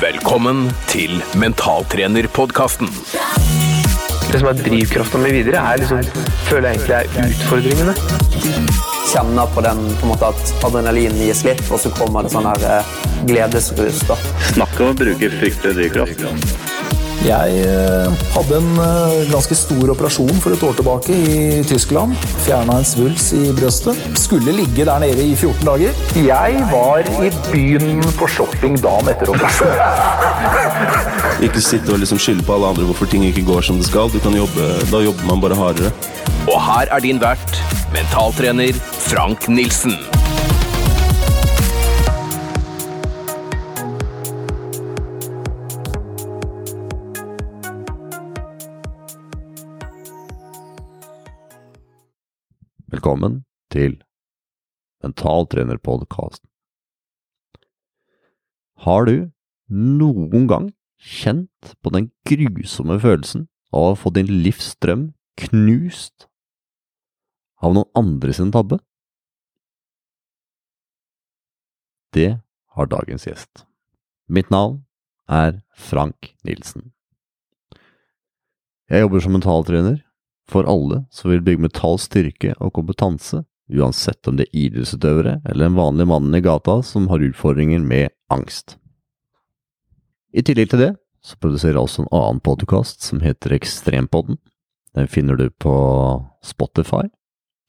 Velkommen til Mentaltrenerpodkasten. Det som er drivkrafta mi videre, er liksom, føler jeg egentlig er utfordringene. kjenner på den på en måte at adrenalin gir slipp, og så kommer det sånn her eh, gledesrus. da. Snakk om å bruke fryktelig drivkraft. Jeg eh, hadde en eh, ganske stor operasjon for et år tilbake i Tyskland. Fjerna en svulst i brøstet. Skulle ligge der nede i 14 dager. Jeg var i byen på shopping dagen etter operasjonen. Ikke sitte og liksom skylde på alle andre hvorfor ting ikke går som det skal. Du kan jobbe, da jobber man bare hardere. Og her er din vert, mentaltrener Frank Nilsen. Velkommen til Mentaltrenerpodkasten. Har du noen gang kjent på den grusomme følelsen av å få din livsdrøm knust av noen andre sin tabbe? Det har dagens gjest. Mitt navn er Frank Nilsen. Jeg jobber som mentaltrener for alle som vil bygge metall styrke og kompetanse, uansett om det er idrettsutøvere eller en vanlig mann i gata som har utfordringer med angst. I tillegg til det så produserer jeg også en annen podkast som heter Ekstrempodden. Den finner du på Spotify,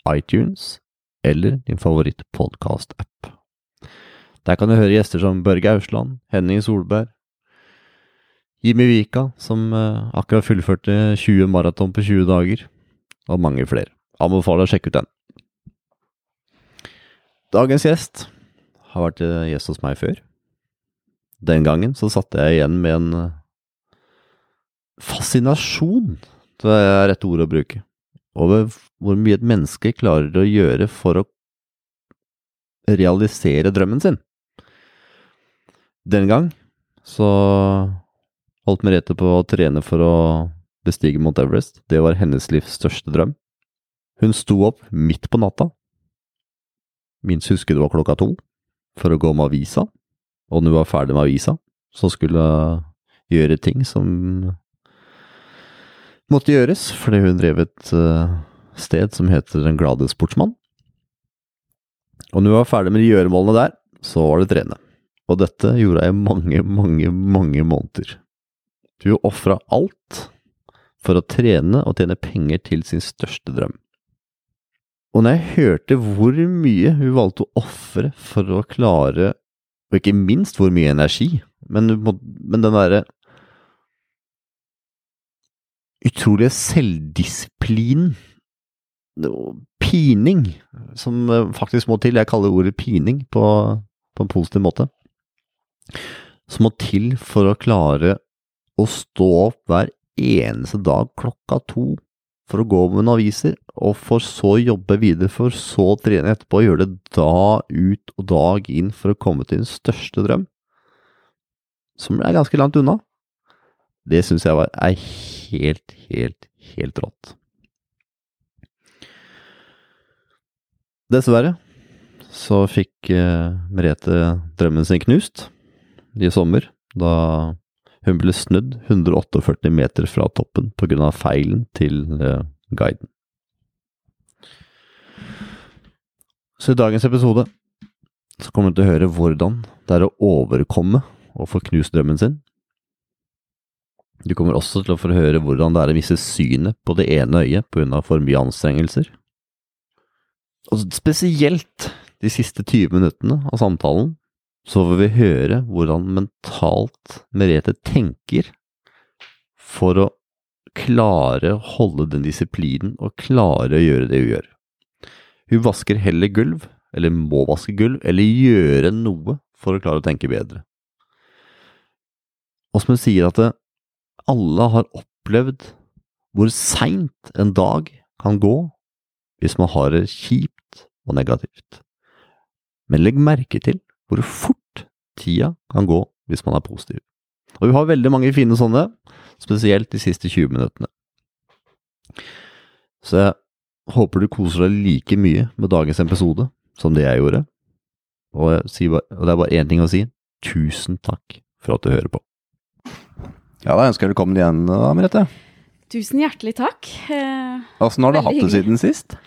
iTunes eller din favoritt-podkast-app. Der kan du høre gjester som Børge Ausland, Henning Solberg, Jimmy Vika, som eh, akkurat fullførte 20 maraton på 20 dager, og mange flere. Anbefaler å sjekke ut den. Dagens gjest har vært eh, gjest hos meg før. Den gangen så satte jeg igjen med en eh, fascinasjon, det er rette ord å bruke, over hvor mye et menneske klarer å gjøre for å realisere drømmen sin. Den gang så holdt Merete på å trene for å bestige Mount Everest. Det var hennes livs største drøm. Hun sto opp midt på natta, minst husker det var klokka to, for å gå med avisa, og når hun var ferdig med avisa, så skulle hun gjøre ting som måtte gjøres, fordi hun drev et uh, sted som heter Den glade sportsmann. Og når hun var ferdig med de gjøremålene der, så var det trene. Og dette gjorde jeg mange, mange, mange måneder. Hun ofra alt for å trene og tjene penger til sin største drøm. Og når jeg hørte hvor mye hun valgte å ofre for å klare, og ikke minst hvor mye energi, men, men den derre utrolige selvdisiplinen pining som faktisk må til, jeg kaller ordet pining på, på en positiv måte, som må til for å klare å stå opp hver eneste dag klokka to for å gå med noen aviser, og for så jobbe videre, for så trene etterpå og gjøre det dag ut og dag inn for å komme til din største drøm, som er ganske langt unna, det syns jeg var, er helt, helt, helt rått. Dessverre så fikk eh, Merete drømmen sin knust i sommer, da hun ble snudd 148 meter fra toppen på grunn av feilen til eh, guiden. Så i dagens episode så kommer du til å høre hvordan det er å overkomme og få knust drømmen sin. Du kommer også til å få høre hvordan det er å miste synet på det ene øyet av for mye anstrengelser. Og spesielt de siste 20 minuttene av samtalen så får vi høre hvordan mentalt Merete tenker for å klare å holde den disiplinen og klare å gjøre det hun gjør. Hun vasker heller gulv, eller må vaske gulv, eller gjøre noe for å klare å tenke bedre. Og som hun sier at alle har opplevd hvor seint en dag kan gå hvis man har det kjipt og negativt. Men legg merke til hvor fort tida kan gå hvis man er positiv. Og vi har veldig mange fine sånne, spesielt de siste 20 minuttene. Så jeg håper du koser deg like mye med dagens episode som det jeg gjorde. Og, jeg bare, og det er bare én ting å si. Tusen takk for at du hører på. Ja, da ønsker jeg velkommen igjen, da, Merete. Tusen hjertelig takk. Eh, Åssen har du hatt det siden sist?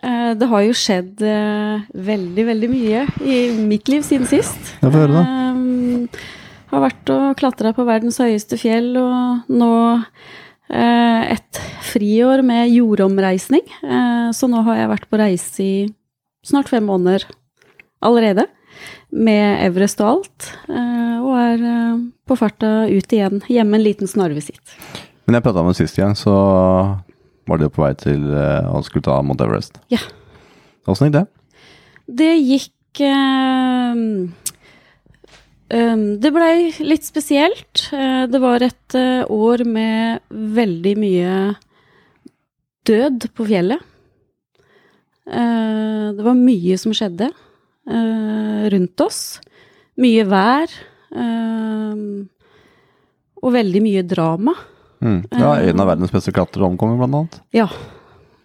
Eh, det har jo skjedd eh, veldig, veldig mye i mitt liv siden sist. Ja, få høre, da. Eh, har vært og klatra på verdens høyeste fjell, og nå et friår med jordomreisning. Så nå har jeg vært på reise i snart fem måneder allerede. Med Everest og alt. og er på farta ut igjen. Hjemme en liten snarvisitt. Men jeg prata med deg sist gang, så var du på vei til eh, å skulle ta Mount Everest. Ja. Åssen gikk det? Det gikk eh, eh, Det blei litt spesielt. Det var et år med veldig mye død på fjellet. Det var mye som skjedde rundt oss. Mye vær. og veldig mye drama. Mm. Ja, En av verdens beste klatrere omkommer, blant annet. Ja,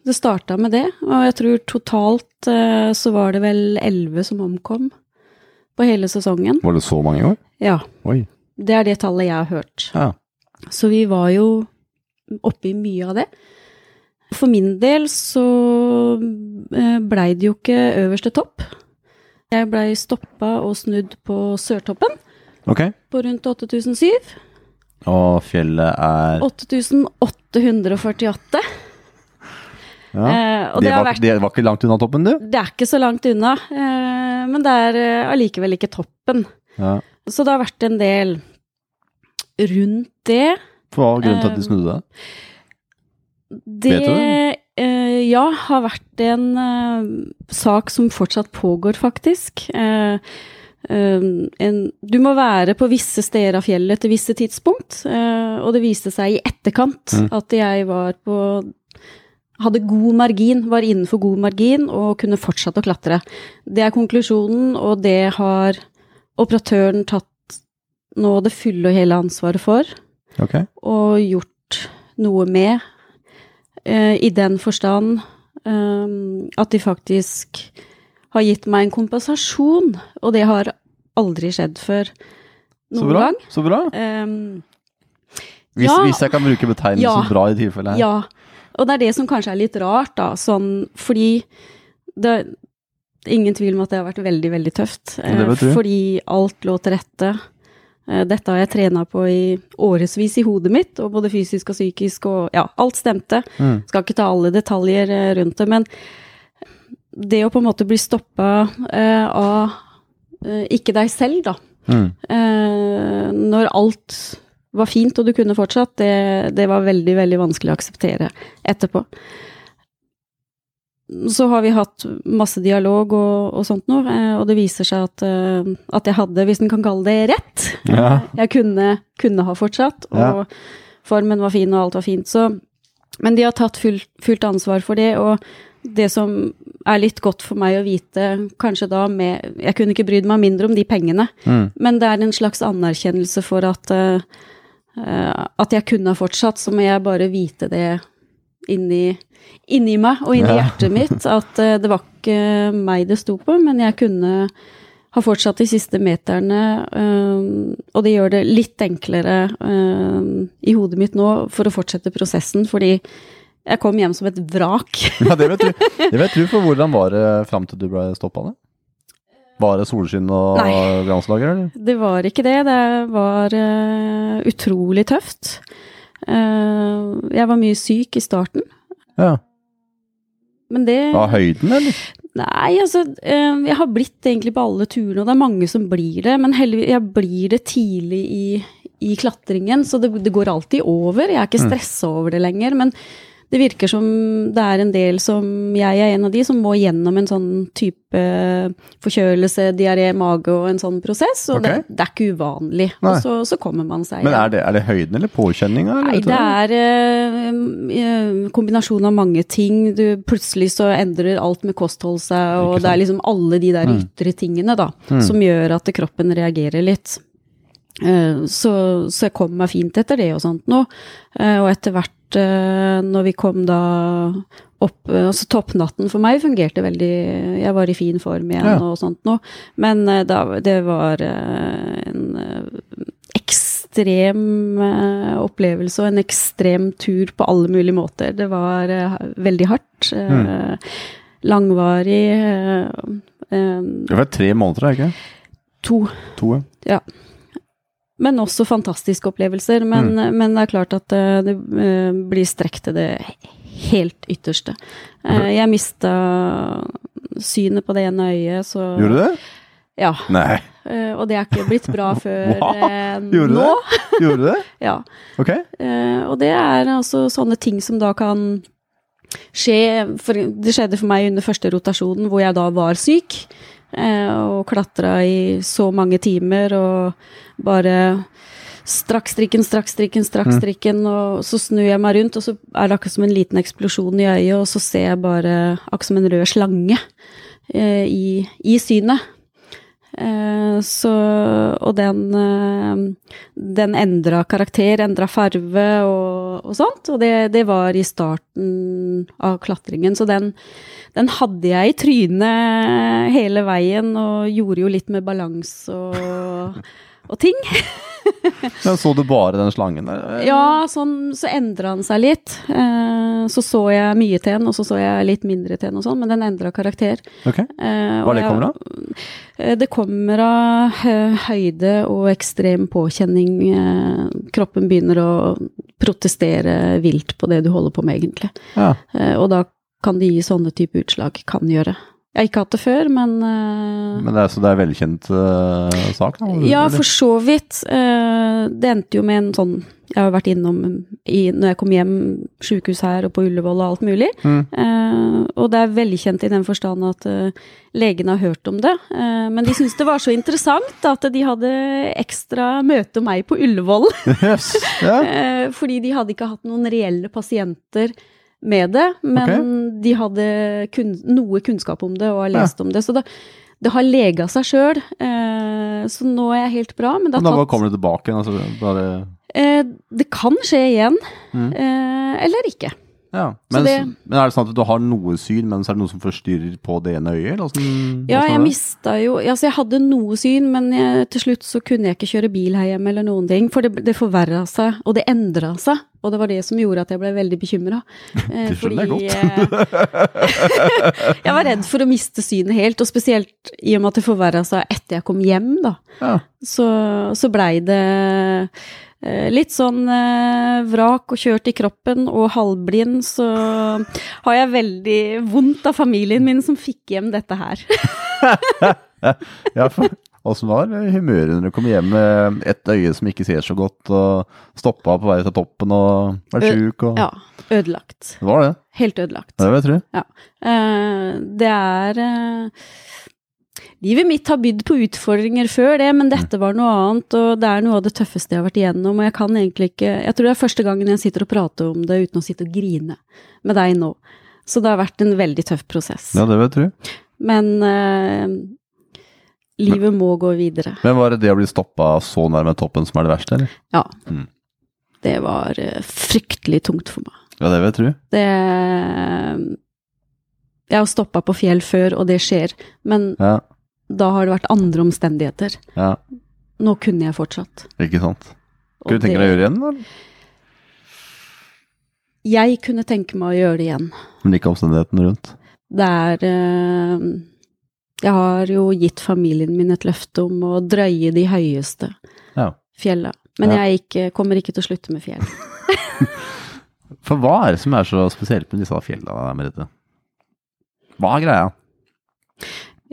det starta med det, og jeg tror totalt eh, så var det vel elleve som omkom på hele sesongen. Var det så mange i år? Ja, Oi. det er det tallet jeg har hørt. Ja. Så vi var jo oppe i mye av det. For min del så eh, blei det jo ikke øverste topp. Jeg blei stoppa og snudd på Sørtoppen Okay. på rundt 8007. Og fjellet er 8848. ja. Eh, det, var, vært det var ikke langt unna toppen, du? Det er ikke så langt unna, eh, men det er eh, ikke toppen. Ja. Så det har vært en del rundt det. Hva var grunnen til at de Eh, snudde deg? Det Vet du det? eh, ja, har vært en eh, sak som fortsatt pågår, faktisk. Eh, eh, en, du må være på visse steder av fjellet til visse tidspunkt, Uh, og det viste seg i etterkant Mm. at jeg var på hadde god margin, var innenfor god margin og kunne fortsatt å klatre. Det er konklusjonen, og det har operatøren tatt nå det fulle og hele ansvaret for Okay. og gjort noe med, Uh, i den forstand um, at de faktisk har gitt meg en kompensasjon, og det har aldri skjedd før Så noen bra. gang. Så bra. Um, Hvis, Ja. hvis jeg kan bruke betegnelsen Ja. så bra i tilfellet her. ja, og det er det som kanskje er litt rart, da, sånn fordi det Ingen tvil om at det har vært veldig, veldig tøft. Eh. Fordi alt lå til rette. Eh, Dette har jeg trena på i årevis i hodet mitt, og både fysisk og psykisk, og ja, alt stemte. Mm. Skal ikke ta alle detaljer eh, rundt det, men det å på en måte bli stoppa eh, av eh, ikke deg selv, da. Mm. Eh, når alt var fint og du kunne fortsatt, det, det var veldig, veldig vanskelig å akseptere etterpå. Så har vi hatt masse dialog og, og sånt noe, eh, og det viser seg at, eh, at jeg hadde, hvis en kan kalle det rett, Ja. jeg kunne, kunne ha fortsatt, og Ja. formen var fin og alt var fint. Så, men de har tatt full, fullt ansvar for det, og det som er litt godt for meg å vite, kanskje da med Jeg kunne ikke brydd meg mindre om de pengene, Mm. men det er en slags anerkjennelse for at, uh, at jeg kunne ha fortsatt, så må jeg bare vite det inni, inni meg og inni Ja. hjertet mitt, at uh, det var ikke meg det sto på, men jeg kunne ha fortsatt de siste meterne, eh, og det gjør det litt enklere i hodet mitt nå for å fortsette prosessen, fordi jeg kom hjem som et vrak. Ja, det vet du. Det vet du, for hvordan var det fram til du ble stoppa? det? Var det solskinn og granslager, eller? Det var ikke det. Det var uh, utrolig tøft. Uh, jeg var mye syk i starten, Ja. men det Av høyden, eller? Nei, altså uh, Jeg har blitt egentlig på alle turene, og det er mange som blir det. Men heldigvis, jeg blir det tidlig i, i klatringen, så det, det går alltid over. Jeg er ikke Mm. stressa over det lenger. Men det virker som det er en del som Jeg er en av de som må gjennom en sånn type forkjølelse, diaré, mage og en sånn prosess. Og okay. det, det er ikke uvanlig. Nei. Og så, så kommer man seg Men er det, er det høyden eller påkjenninga? Nei, det er en kombinasjon av mange ting. Du, plutselig så endrer alt med kosthold seg, og det er liksom alle de der Mm. ytre tingene da, Mm. som gjør at kroppen reagerer litt. Eh, Så, så jeg kom meg fint etter det og sånt nå. Og etter hvert, når vi kom da opp eh, Altså toppnatten for meg fungerte veldig Jeg var i fin form igjen Ja. og sånt noe. Men eh, da, det var eh, en eh, ekstrem eh, opplevelse og en ekstrem tur på alle mulige måter. Det var eh, veldig hardt. Mm. Langvarig. eh, eh, Det var tre måneder, er ikke? to. To, ja. Ja. Men også fantastiske opplevelser. Men, men det er klart at eh, det eh, blir strekt til det helt ytterste. Eh, Jeg mista synet på det ene øyet, så Gjorde du det? Ja. Nei. Uh, Og det er ikke blitt bra før eh, Gjorde nå. det? Gjorde du det? Ja. Ok. Uh, og det er altså sånne ting som da kan skje for, Det skjedde for meg under første rotasjonen, hvor jeg da var syk. Eh, og klatra i så mange timer og bare Strakk strikken, strakk strikken, strakk strikken, og så snur jeg meg rundt, og så er det akkurat som en liten eksplosjon i øyet, og så ser jeg bare akkurat som en rød slange eh, i, i synet. Eh, så, og den, eh, den endra karakter, endra farve og, og sånt. Og det, det var i starten av klatringen. Så den, den hadde jeg i trynet hele veien, og gjorde jo litt med balanse og, og ting. Men så du bare den slangen der? Ja, sånn, så endra den seg litt. Eh, så så jeg mye til den, og så så jeg litt mindre til den og sånn, men den endra karakter. Ok. Eh, Hva og det kommer av? Eh, Det kommer av eh, høyde og ekstrem påkjenning. Eh, Kroppen begynner å protestere vilt på det du holder på med, egentlig. Ja. Eh, Og da kan det gi sånne type utslag. Kan gjøre. Jeg har ikke hatt det før, men uh, Men det er, så det er velkjent uh, sak? Da, Ja, for så vidt. Uh, Det endte jo med en sånn Jeg har vært innom i, når jeg kom hjem, sykehus her og på Ullevål og alt mulig. Mm. Og det er velkjent i den forstand at legene har hørt om det. Men de syntes det var så interessant at de hadde ekstra møte om meg på Ullevål. Yes. yeah. Fordi de hadde ikke hatt noen reelle pasienter med det, men de hadde kun, noe kunnskap om det og har lest om det. Så det, det har lega seg sjøl. Eh, så nå er jeg helt bra. Men det, Men da tatt, kommer du tilbake igjen? Altså, bare, eh, det kan skje igjen, Mm. eh, eller ikke. Ja. Men, det- men er det sånn at du har noe syn, men så er det noe som forstyrrer på det ene øyet? Eller hvordan, Ja, jeg mista jo Altså, jeg hadde noe syn, men jeg, til slutt så kunne jeg ikke kjøre bil her hjemme eller noen ting. For det, det forverra seg, og det endra seg. Og det var det som gjorde at jeg ble veldig bekymra. Eh, Det skjønner jeg fordi, eh, jeg var redd for å miste synet helt, og spesielt i og med at det forverra seg etter jeg kom hjem, da. Ja. Så, så blei det litt sånn eh, vrak og kjørt i kroppen og halvblind, så har jeg veldig vondt av familien min som fikk hjem dette her. Ja, for Åssen var humøret når du kom hjem med et øye som ikke ser så godt, og stoppa på vei til toppen og var sjuk og Ja, ødelagt. Det var det. Helt ødelagt. Det vil jeg tro. Ja. Eh, det er eh, Livet mitt har bydd på utfordringer før det, men dette var noe annet, og det er noe av det tøffeste jeg har vært igjennom, og jeg kan egentlig ikke Jeg tror det er første gangen jeg sitter og prater om det uten å sitte og grine med deg nå. Så det har vært en veldig tøff prosess. Ja, det vil jeg tro. Men eh, livet må gå videre. Men var det det å bli stoppa så nærme toppen som er det verste, eller? Ja. Mm. Det var eh, fryktelig tungt for meg. Ja, det vil jeg tro. Det Jeg har stoppa på fjell før, og det skjer, men Ja, da har det vært andre omstendigheter. ja, Nå kunne jeg fortsatt. ikke sant. Kunne du tenke deg å gjøre det igjen, eller? Jeg kunne tenke meg å gjøre det igjen. Men ikke omstendighetene rundt. Det er eh, Jeg har jo gitt familien min et løfte om å drøye de høyeste Ja. fjella. Men Ja. jeg ikke, kommer ikke til å slutte med fjell. For hva er det som er så spesielt med disse fjella, Merete? Hva er greia?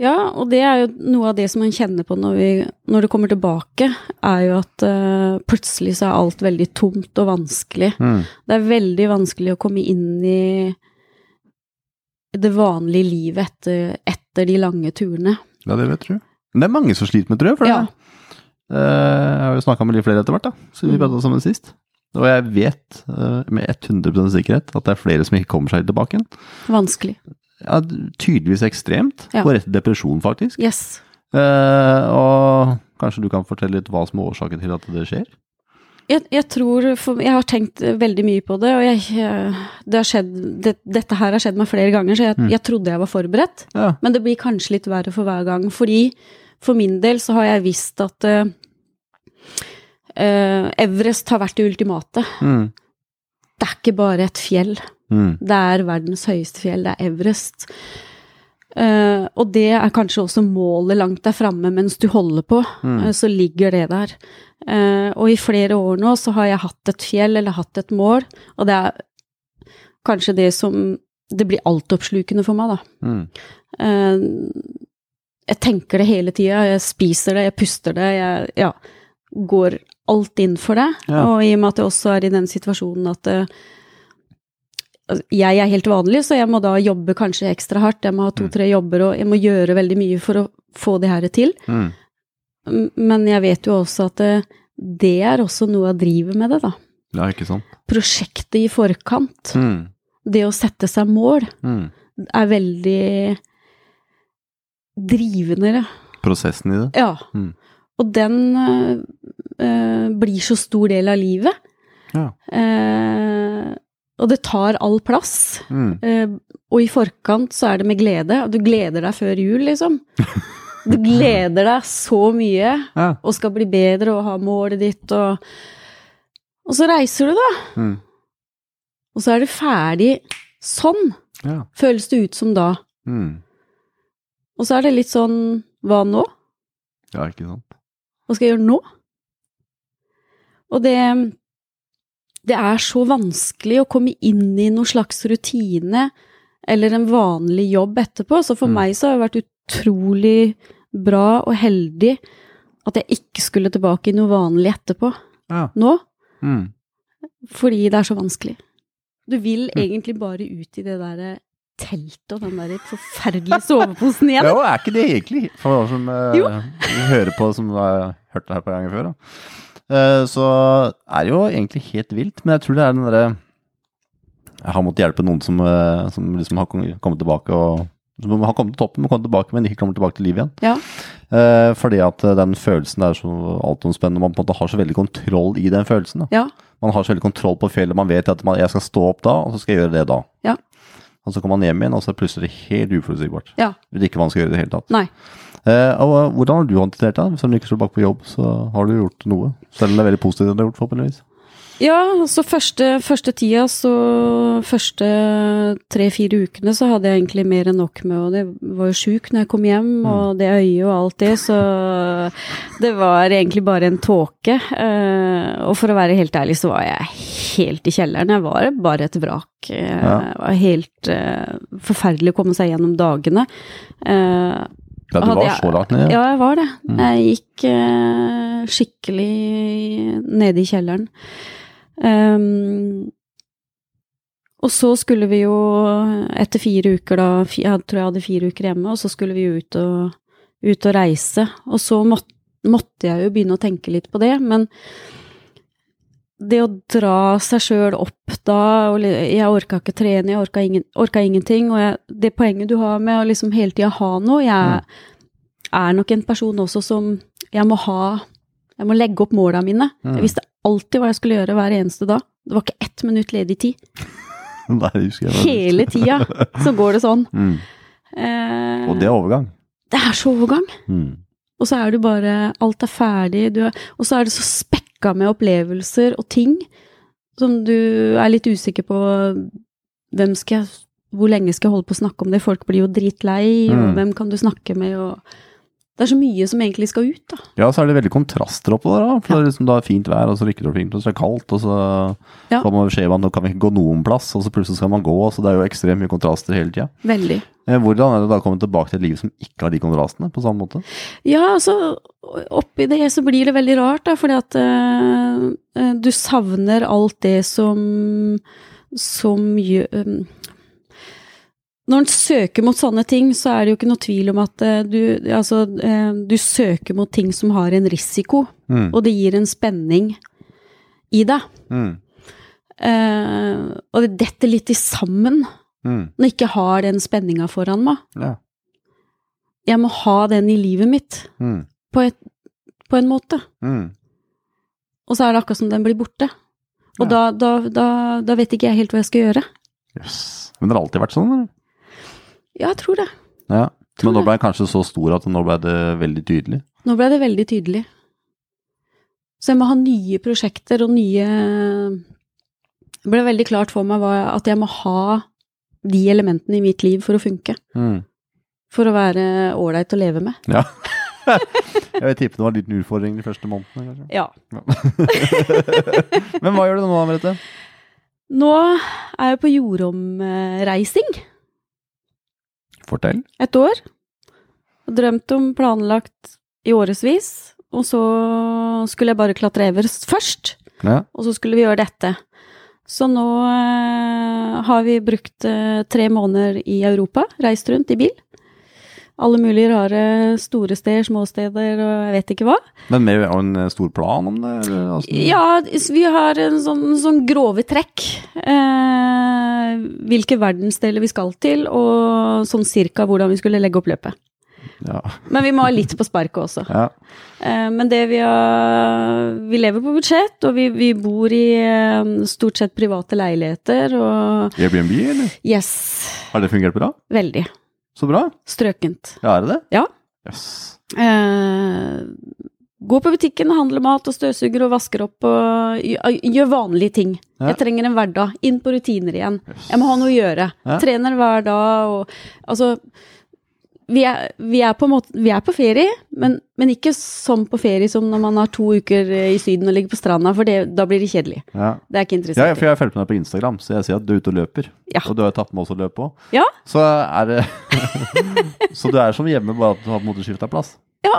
Ja, og det er jo noe av det som man kjenner på når, vi, når det kommer tilbake, er jo at uh, plutselig så er alt veldig tomt og vanskelig. Mm. Det er veldig vanskelig å komme inn i det vanlige livet etter, etter de lange turene. Ja, det vet du. Men det er mange som sliter med, tror jeg. For Ja. det. Uh, jeg har jo snakka med litt flere etter hvert, da, siden vi prata sammen sist. Og jeg vet uh, med 100% sikkerhet at det er flere som ikke kommer seg tilbake igjen. Vanskelig. Ja, tydeligvis ekstremt. Ja. På rett til depresjon, faktisk. Yes. Eh, og kanskje du kan fortelle litt hva som er årsaken til at det skjer? Jeg, jeg tror for, Jeg har tenkt veldig mye på det, og jeg, det har skjedd, det, dette her har skjedd meg flere ganger, så jeg, Mm. jeg trodde jeg var forberedt. Ja. Men det blir kanskje litt verre for hver gang, fordi for min del så har jeg visst at eh, eh, Everest har vært det ultimate. Mm. Det er ikke bare et fjell. Mm. Det er verdens høyeste fjell, det er Everest. Uh, og det er kanskje også målet langt der framme mens du holder på, Mm. uh, så ligger det der. Uh, og i flere år nå så har jeg hatt et fjell eller hatt et mål, og det er kanskje det som Det blir altoppslukende for meg, da. Mm. Jeg tenker det hele tida, jeg spiser det, jeg puster det, jeg ja, går alt inn for det. Ja. Og i og med at jeg også er i den situasjonen at altså, jeg er helt vanlig, så jeg må da jobbe kanskje ekstra hardt. Jeg må ha to-tre jobber, og jeg må gjøre veldig mye for å få det her til. Mm. Men jeg vet jo også at det, det er også noe av drivet med det, da. Ja, ikke sant. Prosjektet i forkant. Mm. Det å sette seg mål Mm. er veldig drivende. Prosessen i det. Ja. Mm. Og den eh, eh, blir så stor del av livet. Ja. Eh, og det tar all plass. Mm. Eh, og i forkant så er det med glede. Du gleder deg før jul, liksom. Du gleder deg så mye, Ja. og skal bli bedre og ha målet ditt, og Og så reiser du, da. Mm. Og så er du ferdig sånn, Ja. føles det ut som da. Mm. Og så er det litt sånn Hva nå? ja, ikke sant. Hva skal jeg gjøre nå? Og det Det er så vanskelig å komme inn i noen slags rutine eller en vanlig jobb etterpå. Så for Mm. meg så har det vært utrolig bra og heldig at jeg ikke skulle tilbake i noe vanlig etterpå. Ja. Nå. Mm. Fordi det er så vanskelig. Du vil egentlig bare ut i det derre teltet og den der forferdelige soveposen igjen. Ja, er ikke det egentlig? For noen som uh, hører på, som har hørt det her på gangen ganger før, da. Eh, så er det jo egentlig helt vilt. Men jeg tror det er den derre Jeg har måttet hjelpe noen som, eh, som liksom har kommet tilbake og som har kommet til toppen, men kommet tilbake, men ikke kommer tilbake til liv igjen. Ja. Eh, fordi at den følelsen er så altomspennende. Man på en måte har så veldig kontroll i den følelsen. Ja. Man har så veldig kontroll på fjellet. Man vet at man, jeg skal stå opp da, og så skal jeg gjøre det da. Ja. Og så kommer man hjem igjen, og så er det plutselig helt uforutsigbart. Ja. Vet ikke hva man skal gjøre i det hele tatt. Nei. Eh, og eh, Hvordan har du håndtert det? Hvis du ikke står bak på jobb, så har du gjort noe. Selv om det er veldig positivt det du har gjort, forhåpentligvis. Ja, så første, første tida, så første tre-fire ukene, så hadde jeg egentlig mer enn nok med Og det var jo sjuk når jeg kom hjem, og det øyet og alt det, så det var egentlig bare en tåke. Eh, og for å være helt ærlig, så var jeg helt i kjelleren. Jeg var bare et vrak. Det var helt forferdelig å komme seg gjennom dagene. Ja, du var jeg- så langt nede. Ja, jeg var det. Jeg gikk eh, skikkelig nede i kjelleren. Um, og så skulle vi jo, etter fire uker da, jeg tror jeg hadde fire uker hjemme, og så skulle vi ut og, ut og reise. Og så måtte, måtte jeg jo begynne å tenke litt på det, men det å dra seg sjøl opp da, og jeg orka ikke trene, jeg orka, ingen, orka ingenting, og jeg, det poenget du har med å liksom hele tida ha noe, jeg er nok en person også som jeg må ha Jeg må legge opp måla mine. Mm. Jeg visste alltid hva jeg skulle gjøre hver eneste dag. Det var ikke ett minutt ledig tid. Nei. Hele tida så går det sånn. Mm. Eh, Og det er overgang. det er så overgang. Mm. Og så er du bare Alt er ferdig. Du er, og så er det så spekka med opplevelser og ting som du er litt usikker på hvem skal jeg, Hvor lenge skal jeg holde på å snakke om det? Folk blir jo dritlei, og Mm. hvem kan du snakke med? Og det er så mye som egentlig skal ut, da. Ja, så er det veldig kontraster oppå der, da. For det er liksom det er fint vær, og så rykker det opp fint, og så er det kaldt, og så Ja. får man beskjed om at nå kan vi ikke gå noen plass, og så plutselig skal man gå, så det er jo ekstremt mye kontraster hele tida. Veldig. Eh, Hvordan er det da å komme tilbake til et liv som ikke har de kontrastene, på samme måte? Ja, altså oppi det så blir det veldig rart, da, fordi at eh, du savner alt det som som gjør um, Når en søker mot sånne ting, så er det jo ikke noe tvil om at eh, du Altså, eh, du søker mot ting som har en risiko, Mm. og det gir en spenning i deg. Mm. Uh, og det detter litt i sammen Mm. når jeg ikke har den spenninga foran meg. Ja. Jeg må ha den i livet mitt, Mm. på, et, på en måte. Mm. Og så er det akkurat som den blir borte. Og Ja. da, da, da, da vet ikke jeg helt hva jeg skal gjøre. Yes. Men det har alltid vært sånn, eller? Ja, jeg tror det. Ja. Tror Men nå ble den kanskje så stor at nå ble det veldig tydelig. Nå ble det veldig tydelig. Så jeg må ha nye prosjekter og nye Det ble veldig klart for meg at jeg må ha de elementene i mitt liv for å funke. Mm. For å være ålreit å leve med. Ja. Jeg vil tippe det var en liten utfordring de første månedene, kanskje. Ja. Men hva gjør du nå, Merete? Nå er jeg på jordomreising Fortell. et år. Og drømt om planlagt i årevis. Og så skulle jeg bare klatre Everest først. Ja. Og så skulle vi gjøre dette. Så nå eh, har vi brukt eh, tre måneder i Europa, reist rundt i bil. Alle mulige rare store steder, små steder og jeg vet ikke hva. Men med en stor plan om det? Eller, altså? Ja, vi har en sånn, sånn grove trekk. Eh, hvilke verdensdeler vi skal til, og sånn cirka hvordan vi skulle legge opp løpet. Ja. Men vi må ha litt på sparket også. ja. Eh, men det vi har Vi lever på budsjett, og vi, vi bor i eh, stort sett private leiligheter, og Airbnb, eller? yes, Har det fungert bra? veldig. Så bra. Strøkent. Ja, er det det? Ja. Yes. Eh, gå på butikken, handle mat og støvsuger og vasker opp og gjør, gjør vanlige ting. Ja. Jeg trenger en hverdag. Inn på rutiner igjen. Jeg må ha noe å gjøre. Ja. Trener hver dag og Altså, vi er, vi er måte Vi er på ferie, men, men ikke sånn på ferie som når man har to uker i Syden og ligger på stranda, for det, da blir det kjedelig. Ja. Det er ikke Ja, interessant. for jeg fulgt med deg på Instagram, så jeg ser at du er ute og løper. Ja. Og du har tatt med oss å løpe òg. Ja. Så det Så du er som hjemme, bare at du har på plass måte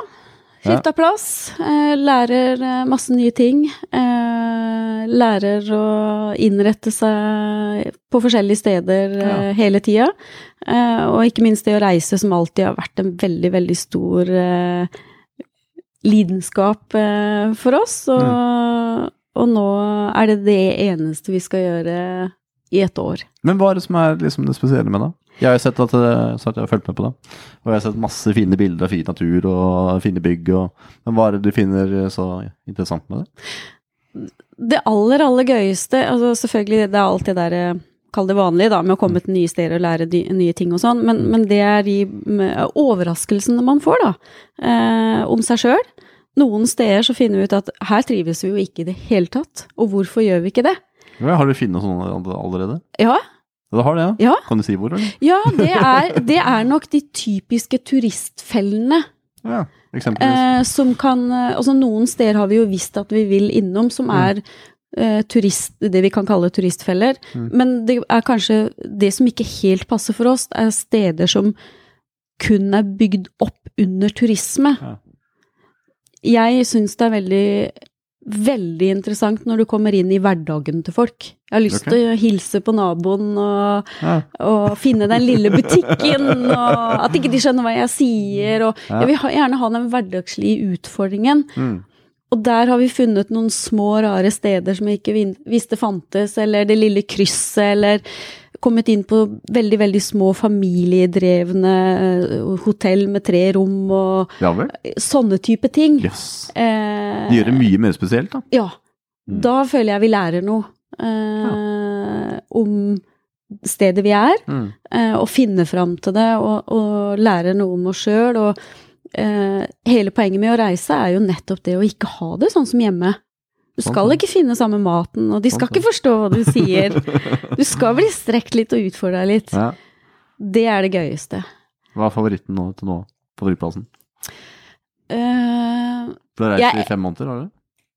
skifta? Ja. Plass. Eh, lærer eh, masse nye ting. Eh, lærer å innrette seg på forskjellige steder ja. hele tida. Og ikke minst det å reise, som alltid har vært en veldig, veldig stor lidenskap for oss. Og, og nå er det det eneste vi skal gjøre i et år. Men hva er det som er liksom det spesielle med det? Jeg har sett at, eh, så jeg har fulgt med på det. Og jeg har sett masse fine bilder av fin natur og fine bygg. Og, men hva er det du finner eh, så interessant med det? Det aller, aller gøyeste altså Selvfølgelig, det er alt det der eh, Kall det vanlige, da, med å komme til nye steder og lære nye ting og sånn, men, men det er de overraskelsene man får, da, eh, om seg sjøl. Noen steder så finner vi ut at her trives vi jo ikke i det hele tatt, og hvorfor gjør vi ikke det? Ja, har du funnet sånne allerede? Ja, du har det, ja? Ja. Kan du si hvor, eller? ja det, er, det er nok de typiske turistfellene Ja. Eh, som kan eh, Altså, noen steder har vi jo visst at vi vil innom, som er eh, turist, det vi kan kalle turistfeller. Men det er kanskje det som ikke helt passer for oss, er steder som kun er bygd opp under turisme. Ja. Jeg syns det er veldig Veldig interessant når du kommer inn i hverdagen til folk. Jeg har lyst til å hilse på naboen og, Ja. og finne den lille butikken, og at ikke de skjønner hva jeg sier. Og Ja. jeg vil ha, gjerne ha den hverdagslige utfordringen. Mm. Og der har vi funnet noen små, rare steder som jeg ikke visste fantes, eller det lille krysset, eller kommet inn på veldig, veldig små familiedrevne eh, hotell med tre rom og Ja sånne type ting. Yes. Eh, De gjør det mye mer spesielt, da. ja. Mm. Da føler jeg vi lærer noe eh, om stedet vi er, Mm. eh, og finner fram til det, og, og lærer noe om oss sjøl. Og eh, hele poenget med å reise er jo nettopp det å ikke ha det sånn som hjemme. Du skal ikke finne samme maten, og de skal ikke forstå hva du sier. Du skal bli strekt litt og utfordra litt. Ja. Det er det gøyeste. Hva er favoritten nå til nå? Favorittplassen? Uh, du har reist Jeg- i fem måneder, har du?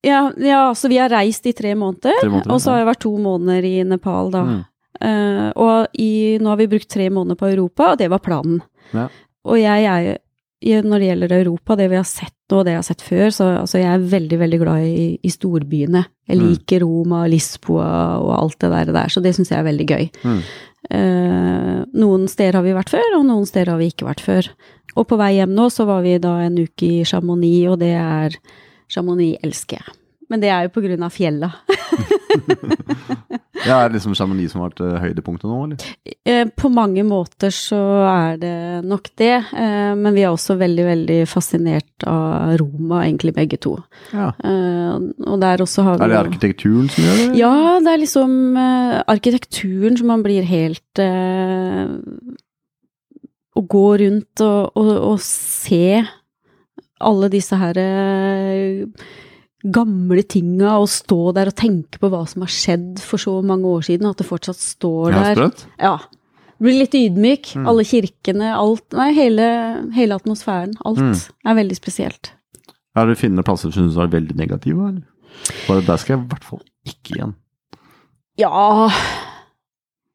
ja, ja, så vi har reist i tre måneder, Tre måneder, og så har jeg vært to måneder i Nepal, da. Mm. Uh, og i, nå har vi brukt tre måneder på Europa, og det var planen. Ja. Og jeg er i- når det gjelder Europa, det vi har sett nå, det jeg har sett før, så altså, jeg er veldig, veldig glad i, i storbyene. Jeg Mm. liker Roma, Lisboa og alt det der, der så det syns jeg er veldig gøy. Mm. Eh, noen steder har vi vært før, og noen steder har vi ikke vært før. Og på vei hjem nå så var vi da en uke i Chamonix, og det er Chamonix elsker jeg. Men det er jo på grunn av fjella. Ja, er det liksom Chamonix som har vært eh, høydepunktet nå, eller? Eh, På mange måter så er det nok det, eh, men vi er også veldig, veldig fascinert av Roma, egentlig begge to. Ja. Og der også har vi Er det arkitekturen som gjør det? Ja, det er liksom arkitekturen som man blir helt Å gå rundt og, og, og se alle disse her eh, gamle tinga og stå der og tenke på hva som har skjedd for så mange år siden, og at det fortsatt står der. sprøtt. Ja. Blir litt ydmyk. Mm. Alle kirkene, alt Nei, hele, hele atmosfæren. Alt Mm. er veldig spesielt. Er du finne plasser som synes er veldig negative, eller? Bare der skal jeg i hvert fall ikke igjen. Ja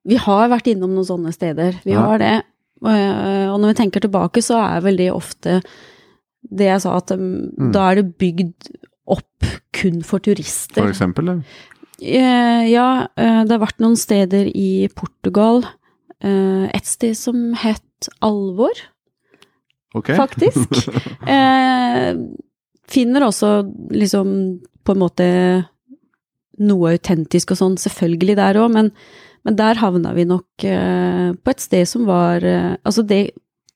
Vi har vært innom noen sånne steder. Vi Ja. har det. Eh, Og når vi tenker tilbake, så er vel det ofte det jeg sa, at um, Mm. da er det bygd opp kun for turister. For eksempel? Eh, Ja, eh, det har vært noen steder i Portugal. eh, Et sted som het Alvor, okay. faktisk. Finner også liksom på en måte noe autentisk og sånn, selvfølgelig der òg, men, men der havna vi nok på et sted som var Altså det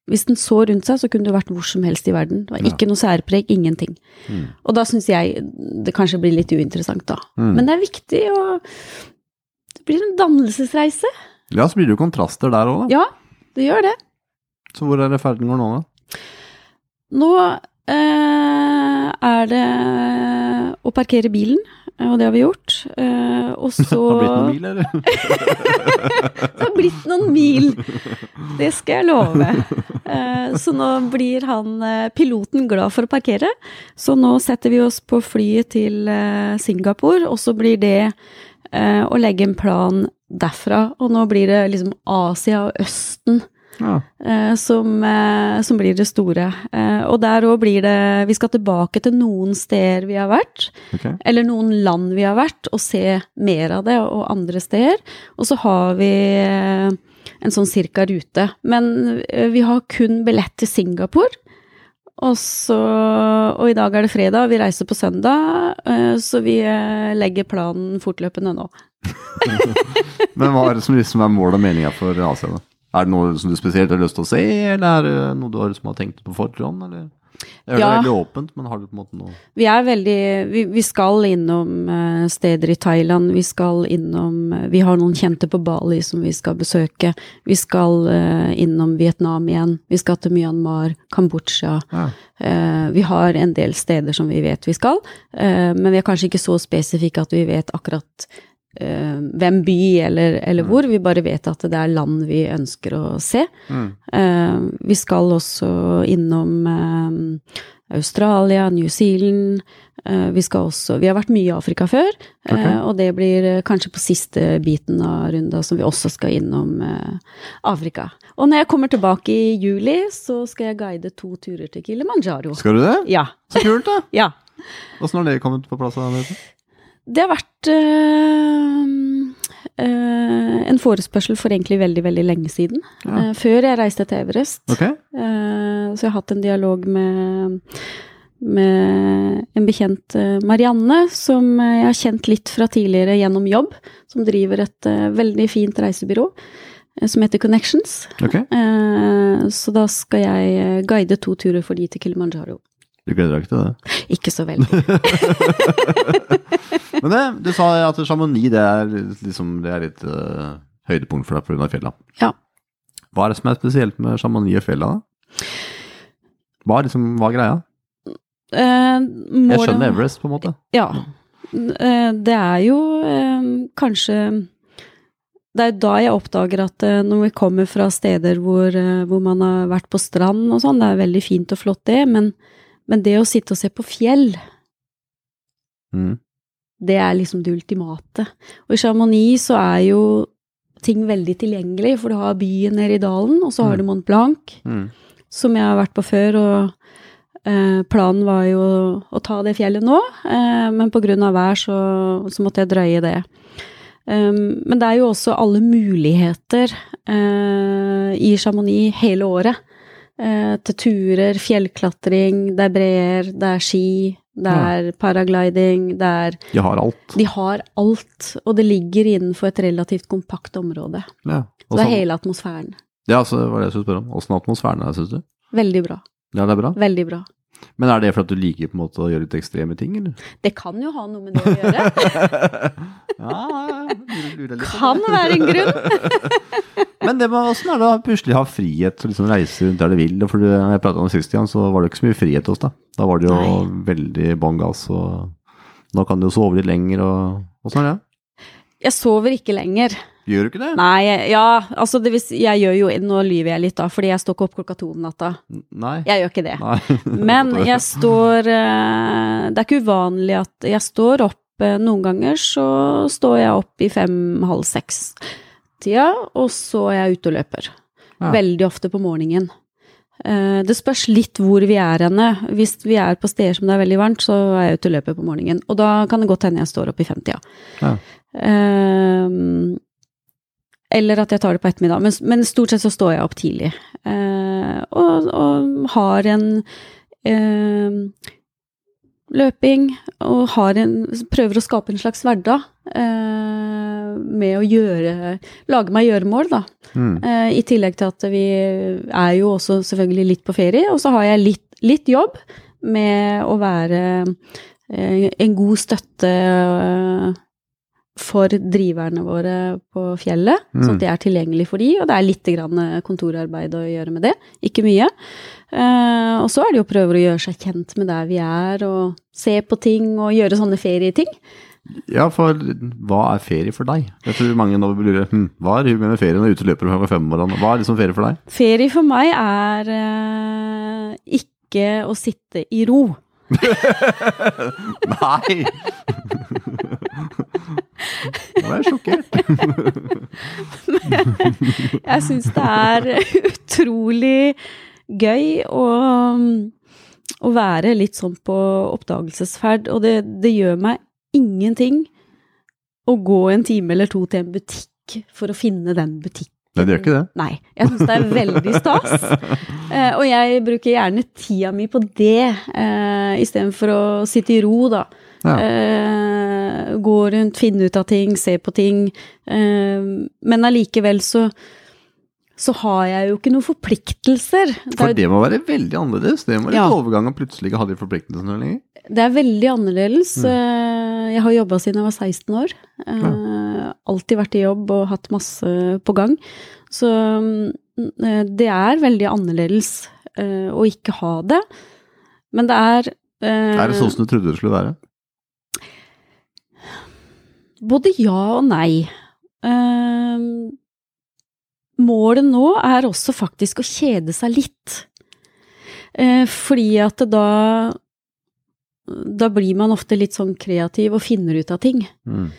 Hvis den så rundt seg, så kunne det vært hvor som helst i verden. Det var Ja. ikke noe særpreg, ingenting. Mm. Og da syns jeg det kanskje blir litt uinteressant, da. Mm. Men det er viktig å Det blir en dannelsesreise. Ja, så blir det jo kontraster der òg, da. Ja, det gjør det. Så hvor er det ferden går nå, da? Nå eh, er det å parkere bilen, og det har vi gjort. Eh, og så Har blitt noen mil, eller? Det har blitt noen mil. Det skal jeg love. Eh, så nå blir han eh, piloten glad for å parkere. Så nå setter vi oss på flyet til eh, Singapore, og så blir det eh, å legge en plan derfra. Og nå blir det liksom Asia og Østen Ja. eh, som, eh, som blir det store. Eh, og der òg blir det Vi skal tilbake til noen steder vi har vært, okay. eller noen land vi har vært, og se mer av det, og andre steder. Og så har vi en sånn cirka rute. Men vi har kun billett til Singapore. Og så Og i dag er det fredag, vi reiser på søndag, så vi legger planen fortløpende nå. Men hva er det som liksom er mål og meninga for Asia, da? Er det noe som du spesielt har lyst til å se, eller er det noe du har, som har tenkt på forhånd, eller? Ja. det er veldig åpent, men har du på en måte noe Vi er veldig Vi, vi skal innom eh, steder i Thailand. Vi skal innom eh, Vi har noen kjente på Bali som vi skal besøke. Vi skal uh, innom Vietnam igjen. Vi skal til Myanmar, Kambodsja. Ja. Uh, vi har en del steder som vi vet vi skal, uh, men vi er kanskje ikke så spesifikke at vi vet akkurat eh, hvem by eller, eller hvor. Vi bare vet at det er land vi ønsker å se. Mm. Uh, vi skal også innom uh, Australia, New Zealand. Vi skal også Vi har vært mye i Afrika før, okay. Ok. og det blir kanskje på siste biten av runda som vi også skal innom Afrika. Og når jeg kommer tilbake i juli, så skal jeg guide to turer til Kilimanjaro. Skal du det? Ja. Så kult, da! ja. Åssen har det kommet på plass? du? Det har vært øh, øh, en forespørsel for egentlig veldig, veldig lenge siden. Ja. Eh, før jeg reiste til Everest. Okay. Eh, så jeg har hatt en dialog med, med en bekjent, Marianne, som jeg har kjent litt fra tidligere gjennom jobb. Som driver et uh, veldig fint reisebyrå som heter Connections. Okay. Så da skal jeg guide to turer for de til Kilimanjaro. Du gleder deg ikke til det? Ikke så veldig. Men det, du sa at Chamonix det er liksom det er litt uh, høydepunkt for deg pga. fjella. Ja. Hva er det som er spesielt med Chamonix og fjella? da? Hva er liksom, hva er greia? Eh, Jeg skjønner Everest, på en måte. Ja. Eh, Det er jo eh, kanskje Det er da jeg oppdager at eh, når vi kommer fra steder hvor, hvor man har vært på strand og sånn, det er veldig fint og flott det, men, men det å sitte og se på fjell, Mm. Det er liksom det ultimate. Og i Chamonix så er jo ting veldig tilgjengelig, for du har byen nede i dalen, og så har Mm. du Mont Blanc, Mm. som jeg har vært på før, og eh, planen var jo å, ta det fjellet nå, eh, men av vær så, så måtte jeg drøye det. Um, men det er jo også alle muligheter eh, i Chamonix hele året. Eh, til turer, fjellklatring, det er breer, det er ski, det er paragliding, det er De har alt. De har alt, og det ligger innenfor et relativt kompakt område. Ja. Så det er hele atmosfæren. Ja, så var det jeg skulle spørre om. Åssen atmosfæren er, syns du? Veldig bra. Ja, det er bra. Veldig bra. Men er det for at du liker på en måte å gjøre litt ekstreme ting, eller? Det kan jo ha noe med det å gjøre. ja, Kan være en grunn. Men det med åssen er det å plutselig ha frihet til å liksom reise rundt der du vil? For når jeg prata om sist igjen, så var det ikke så mye frihet hos deg. Da var det jo veldig bånn gass og Nå kan du jo sove litt lenger og Åssen er det? Jeg sover ikke lenger. Gjør du ikke det? Nei, ja, altså det vis, jeg gjør jo Nå lyver jeg litt, da, fordi jeg står ikke opp klokka to om natta. Nei. Jeg gjør ikke det. Nei. Men jeg står eh, Det er ikke uvanlig at jeg står opp eh, Noen ganger så står jeg opp i fem-halv seks-tida, og så er jeg ute og løper. Ja. Veldig ofte på morgenen. Eh, Det spørs litt hvor vi er henne. Hvis vi er på steder som det er veldig varmt, så er jeg ute og løper på morgenen. Og da kan det godt hende jeg står opp i femtida. Ja. Eh, eller at jeg tar det på ettermiddag. Men, men stort sett så står jeg opp tidlig. Eh, og, og har en eh, løping, og har en, prøver å skape en slags hverdag eh, med å gjøre Lage meg gjøremål, da. Mm. Eh, I tillegg til at vi er jo også selvfølgelig litt på ferie, og så har jeg litt, litt jobb med å være eh, en god støtte eh, for driverne våre på fjellet, sånn at det er tilgjengelig for de, og det er litt grann eh, kontorarbeid å gjøre med det, ikke mye. Uh, og så er det jo å prøve å gjøre seg kjent med der vi er, og se på ting og gjøre sånne ferieting. Ja, for hva er ferie for deg? Jeg tror mange nå vil lure hm, hva er hun med ferie når du er ute og løper klokka fem om morgenen? Hva er liksom ferie for deg? Ferie for meg er uh, ikke å sitte i ro. Nei! Nå er jeg sjokkert. Jeg syns det er utrolig gøy å, å være litt sånn på oppdagelsesferd, og det, det gjør meg ingenting å gå en time eller to til en butikk for å finne den butikken. Nei, det gjør ikke det. Nei. Jeg syns det er veldig stas. Eh, og jeg bruker gjerne tida mi på det, uh, istedenfor å sitte i ro, da. Ja. Eh, gå rundt, finne ut av ting, se på ting. Eh, men allikevel så så har jeg jo ikke noen forpliktelser. Er For det må være veldig annerledes. Det må være Ja. overgang å plutselig ikke ha de forpliktelsene lenger. Det er veldig annerledes. Mm. Eh, Jeg har jobba siden jeg var 16 år. Ja. Alltid vært i jobb og hatt masse på gang. Så mm, det er veldig annerledes å ikke ha det. Men det er Er det sånn som du trodde det skulle være? Både ja og nei. Uh, målet nå er også faktisk å kjede seg litt. Uh, fordi at da Da blir man ofte litt sånn kreativ og finner ut av ting. Mm.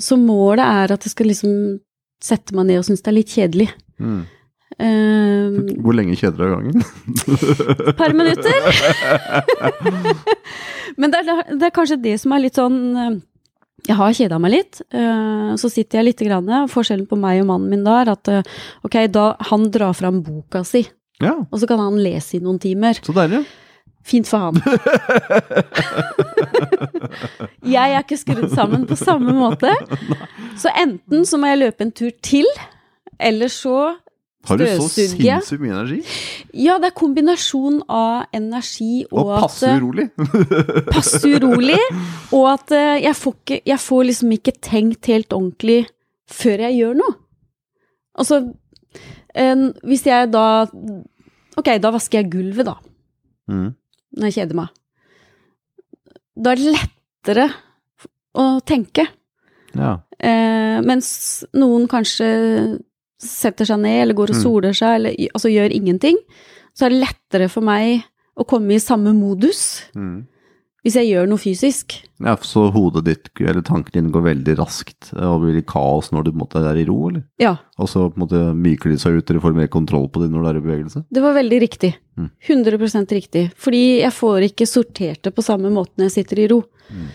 Så målet er at det skal liksom sette meg ned og synes det er litt kjedelig. Mm. Eh, Hvor lenge kjeder du av gangen? Et par minutter. Men det er, det er kanskje det som er litt sånn eh, Jeg har kjeda meg litt. eh, Så sitter jeg lite grann. Forskjellen på meg og mannen min da er at eh, ok, da han drar fram boka si, Ja, og så kan han lese i noen timer. så deilig. Fint for han. jeg er ikke skrudd sammen på samme måte. Så enten så må jeg løpe en tur til, eller så Har du så sinnssykt mye energi? Ja, det er kombinasjon av energi og, Og at passe urolig. passe urolig, og at eh, jeg får, ikke, jeg får liksom ikke tenkt helt ordentlig før jeg gjør noe. Altså, en, hvis jeg da Ok, da vasker jeg gulvet, da, Mm. når jeg kjeder meg. Da er det lettere å tenke. Ja. Eh, mens noen kanskje setter seg ned, eller går og Mm. soler seg, eller altså gjør ingenting, så er det lettere for meg å komme i samme modus Mm. hvis jeg gjør noe fysisk. ja, så hodet ditt, eller tankene dine går veldig raskt, og blir i kaos når du på en måte er i ro, eller? Ja, Og så på en måte myker de seg ut, eller får mer kontroll på det når du er i bevegelse? det var veldig riktig. Mm. 100 riktig. Fordi jeg får ikke sortert det på samme måte når jeg sitter i ro. Mm.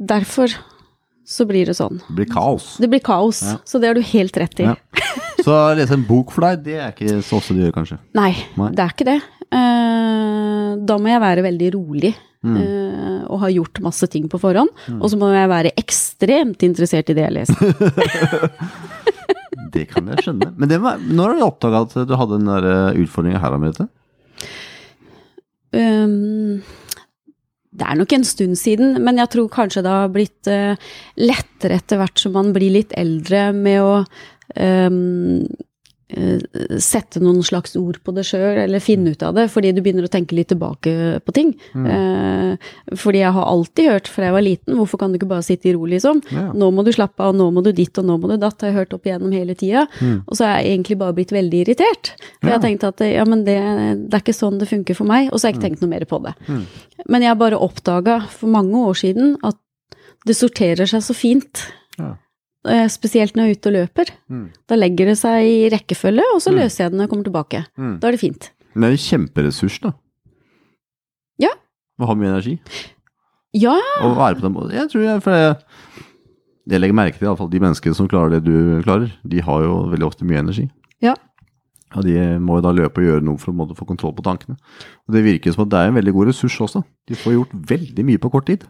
Derfor så blir det sånn. Det blir kaos. Det blir kaos, Ja. så det har du helt rett i. Ja. Så å lese en bok for deg, det er ikke så ofte du gjør, kanskje? Nei, Nei. det er ikke det. Eh, da må jeg være veldig rolig Mm. eh, og ha gjort masse ting på forhånd. Og så må jeg være ekstremt interessert i det jeg leser. Det kan jeg skjønne. Men det var, når har du oppdaga at du hadde den der utfordringa her, Merete? Um, det er nok en stund siden, men jeg tror kanskje det har blitt eh, lettere etter hvert som man blir litt eldre med å um, sette noen slags ord på det sjøl, eller finne ut av det, fordi du begynner å tenke litt tilbake på ting. Eh, fordi jeg har alltid hørt fra jeg var liten, hvorfor kan du ikke bare sitte i ro, liksom? Ja. Nå må du slappe av, nå må du ditt, og nå må du datt, har jeg hørt opp igjennom hele tida. Og så er jeg egentlig bare blitt veldig irritert. For jeg har tenkt at ja, men det, det er ikke sånn det funker for meg, og så har jeg ikke tenkt noe mer på det. Men jeg har bare oppdaga for mange år siden at det sorterer seg så fint. Ja. Eh, Spesielt når jeg er ute og løper. Mm. Da legger det seg i rekkefølge, og så løser jeg det når jeg kommer tilbake. Mm. Da er det fint. Men det er en kjemperessurs, da. Ja. Å ha mye energi. Ja, Å være på den måten. Jeg tror jeg, for jeg, jeg legger merke til i alle fall de menneskene som klarer det du klarer. De har jo veldig ofte mye energi. Ja. Og de må jo da løpe og gjøre noe for å få kontroll på tankene. Og det virker som at det er en veldig god ressurs også. De får gjort veldig mye på kort tid.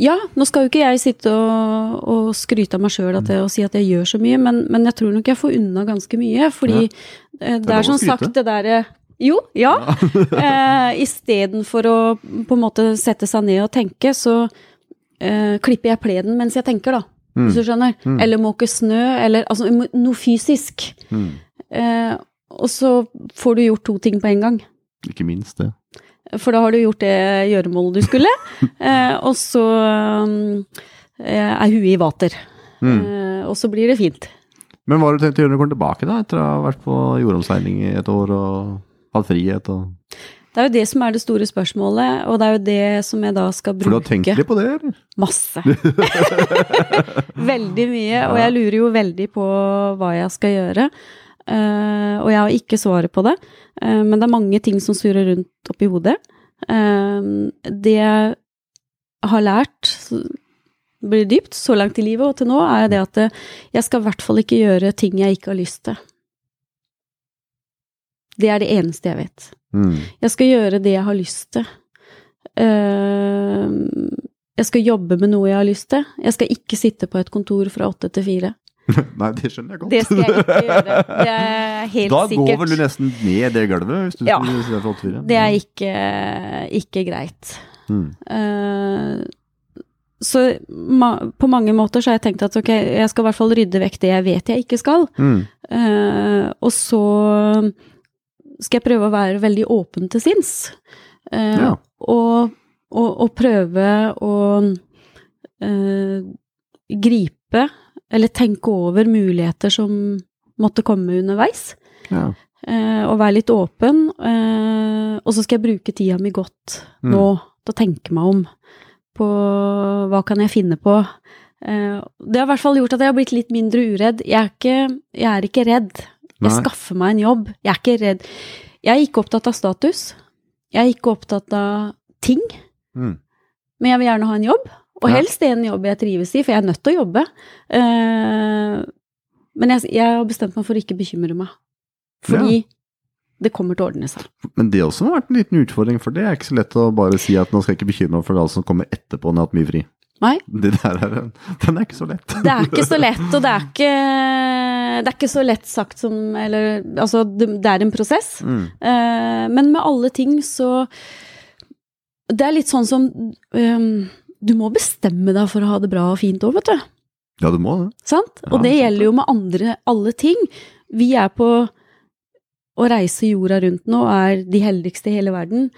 Ja, nå skal jo ikke jeg sitte og, og skryte av meg sjøl og si at jeg gjør så mye, men, men jeg tror nok jeg får unna ganske mye. Fordi ja. det lov er å som sagt det derre Jo, ja. eh, Istedenfor å på en måte sette seg ned og tenke, så eh, klipper jeg plenen mens jeg tenker, da. Hvis du skjønner. Eller måker snø, eller altså noe fysisk. Mm. Eh, og så får du gjort to ting på en gang. Ikke minst det. For da har du gjort det gjøremålet du skulle, eh, og så eh, er huet i vater. Mm. Eh, og så blir det fint. Men hva har du tenkt å gjøre når du kommer tilbake, da? Etter å ha vært på jordomseiling i et år og hatt frihet og Det er jo det som er det store spørsmålet, og det er jo det som jeg da skal bruke. For du har tenkt litt på det, eller? Masse. veldig mye, og jeg lurer jo veldig på hva jeg skal gjøre. Eh, og jeg har ikke svaret på det, eh, men det er mange ting som surrer rundt oppi hodet. Eh, det jeg har lært, blir dypt, så langt i livet og til nå, er det at jeg skal i hvert fall ikke gjøre ting jeg ikke har lyst til. Det er det eneste jeg vet. Mm. Jeg skal gjøre det jeg har lyst til. Jeg skal jobbe med noe jeg har lyst til. Jeg skal ikke sitte på et kontor fra åtte til fire. Nei, det skjønner jeg godt. Det skal jeg ikke gjøre. Det er helt da sikkert. går vel du nesten ned det gulvet, hvis du Ja. skulle det for 84. Det er ikke, ikke greit. Mm. Uh, så ma på mange måter så har jeg tenkt at ok, jeg skal i hvert fall rydde vekk det jeg vet jeg ikke skal. Mm. Uh, og så skal jeg prøve å være veldig åpen til sinns. Uh, Ja. og, og, og prøve å gripe, eller tenke over muligheter som måtte komme underveis. Ja. Eh, og være litt åpen. Eh, og så skal jeg bruke tida mi godt Mm. nå til å tenke meg om på hva kan jeg finne på. Eh, det har i hvert fall gjort at jeg har blitt litt mindre uredd. Jeg er ikke, jeg er ikke redd. Jeg Nei. skaffer meg en jobb. Jeg er ikke redd. Jeg er ikke opptatt av status. Jeg er ikke opptatt av ting. Mm. Men jeg vil gjerne ha en jobb. Og helst i en jobb jeg trives i, for jeg er nødt til å jobbe. Eh, men jeg, jeg har bestemt meg for å ikke bekymre meg. Fordi det kommer til å ordne seg. Men det også har vært en liten utfordring, for det er ikke så lett å bare si at nå skal jeg ikke bekymre meg for det som kommer etterpå når jeg har hatt mye fri. Nei. Det der er, den er ikke så lett. Det er ikke så lett, og det er ikke, det er ikke så lett sagt som Eller altså, det, er en prosess. Mm. Eh, men med alle ting så Det er litt sånn som ehm, Du må bestemme deg for å ha det bra og fint òg, vet du. Ja, du må det. Sant? Ja, Og det sant gjelder jo med andre, alle ting. Vi er på å reise jorda rundt nå, er de heldigste i hele verden.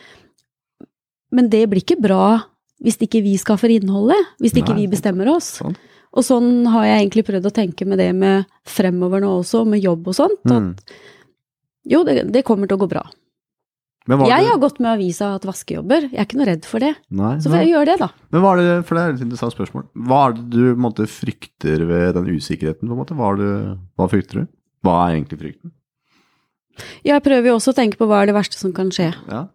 Men det blir ikke bra hvis ikke vi skaffer innholdet, hvis ikke Nei, vi bestemmer oss. Sånn. Og sånn har jeg egentlig prøvd å tenke med det med fremover nå også, med jobb og sånt. At Mm. jo, det, det kommer til å gå bra. Jeg har gått med avisa og hatt vaskejobber. Jeg er ikke noe redd for det. Nei, Så får jeg gjøre det, da. Men hva er det, for det er et interessant spørsmål. Hva er det du måte, frykter ved den usikkerheten? På en måte? Hva, det, hva frykter du? Hva er egentlig frykten? Jeg prøver jo også å tenke på hva er det verste som kan skje. Ja,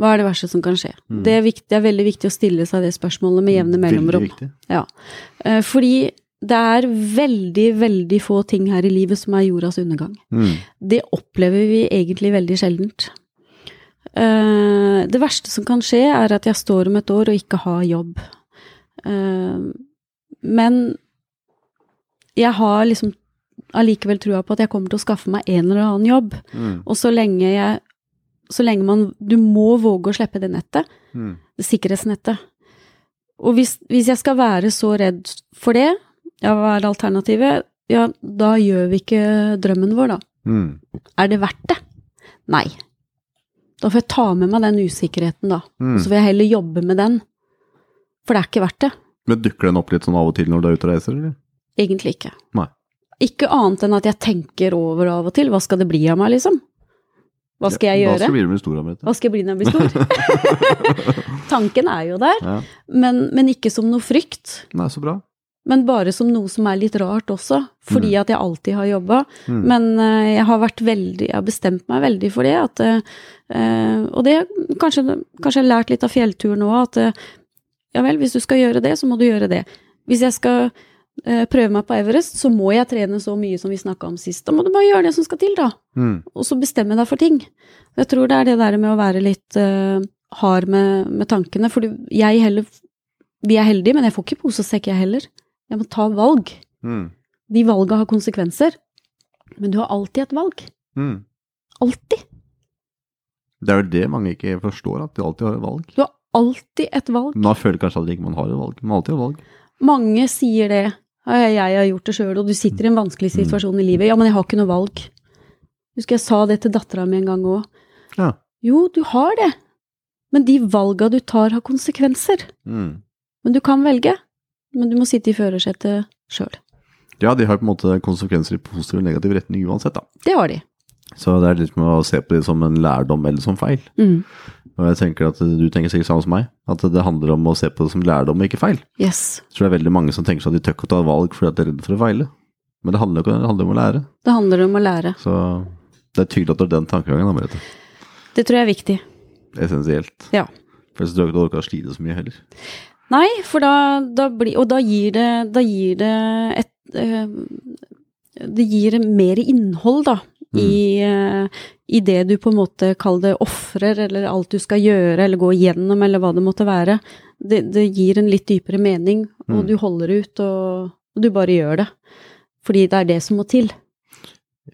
Hva er det verste som kan skje? Mm. Det, er viktig, det er veldig viktig å stille seg det spørsmålet med jevne mellomrom. Veldig viktig. Ja. Eh, Fordi det er veldig, veldig få ting her i livet som er jordas undergang. Mm. Det opplever vi egentlig veldig sjeldent. Eh, Det verste som kan skje, er at jeg står om et år og ikke har jobb. Eh, Men jeg har liksom allikevel trua på at jeg kommer til å skaffe meg en eller annen jobb. Mm. Og så lenge jeg Så lenge man Du må våge å slippe det nettet. Mm. Det sikkerhetsnettet. Og hvis, hvis jeg skal være så redd for det, ja, hva er alternativet? Ja, da gjør vi ikke drømmen vår, da. Mm. Er det verdt det? Nei. Da får jeg ta med meg den usikkerheten, da. Mm. Så får jeg heller jobbe med den. For det er ikke verdt det. Men dukker den opp litt sånn av og til når du er ute og reiser, eller? Egentlig ikke. Nei. Ikke annet enn at jeg tenker over av og til. Hva skal det bli av meg, liksom? Hva skal jeg gjøre? Hva skal bli med stor. Hva skal jeg bli når jeg blir stor? Tanken er jo der, Ja. men, men ikke som noe frykt. Nei, så bra. Men bare som noe som er litt rart også, fordi Mm. at jeg alltid har jobba. Mm. Men uh, jeg har vært veldig, jeg har bestemt meg veldig for det. At, uh, og det kanskje, kanskje jeg har lært litt av fjellturen òg, at uh, ja vel, hvis du skal gjøre det, så må du gjøre det. Hvis jeg skal prøve meg på Everest, så må jeg trene så mye som vi snakka om sist. Da må du bare gjøre det som skal til, da. Mm. Og så bestemme deg for ting. Jeg tror det er det der med å være litt hard med, med tankene. For jeg heller Vi er heldige, men jeg får ikke pose og sekk, jeg heller. Jeg må ta valg. Mm. De valga har konsekvenser. Men du har alltid et valg. Mm. Alltid. Det er jo det mange ikke forstår, at de alltid har et valg. Du har alltid et valg. Man føler kanskje ikke man har et valg, men alltid har valg. Mange sier det. Jeg har gjort det sjøl, og du sitter i en vanskelig situasjon i livet. Ja, men jeg har ikke noe valg. Husker jeg sa det til dattera mi en gang òg. Ja. Jo, du har det. Men de valga du tar, har konsekvenser. Mm. Men du kan velge. Men du må sitte i førersetet sjøl. Ja, de har på en måte konsekvenser i positiv og negativ retning uansett, da. Det har de. Så det er litt med å se på det som en lærdom eller som feil. Mm. Og jeg tenker at du tenker sikkert samme som meg, at det handler om å se på det som lærdom og ikke feil. Yes. Jeg tror det er veldig mange som tenker sånn at de tør ikke å ta valg fordi de er redd for å feile. Men det handler, det handler om å lære. Det handler om å lære. Så det er tydelig at du har den tankegangen, da, Merete. Det tror jeg er viktig. Essensielt. Ja. For jeg tror ikke du orker å slite så mye heller. Nei, for da, da blir Og da gir det, da gir det et eh, Det gir mer innhold, da, i, eh, i det du på en måte kaller det ofrer, eller alt du skal gjøre, eller gå igjennom, eller hva det måtte være. Det, det gir en litt dypere mening, og Mm. du holder ut, og, og du bare gjør det. Fordi det er det som må til.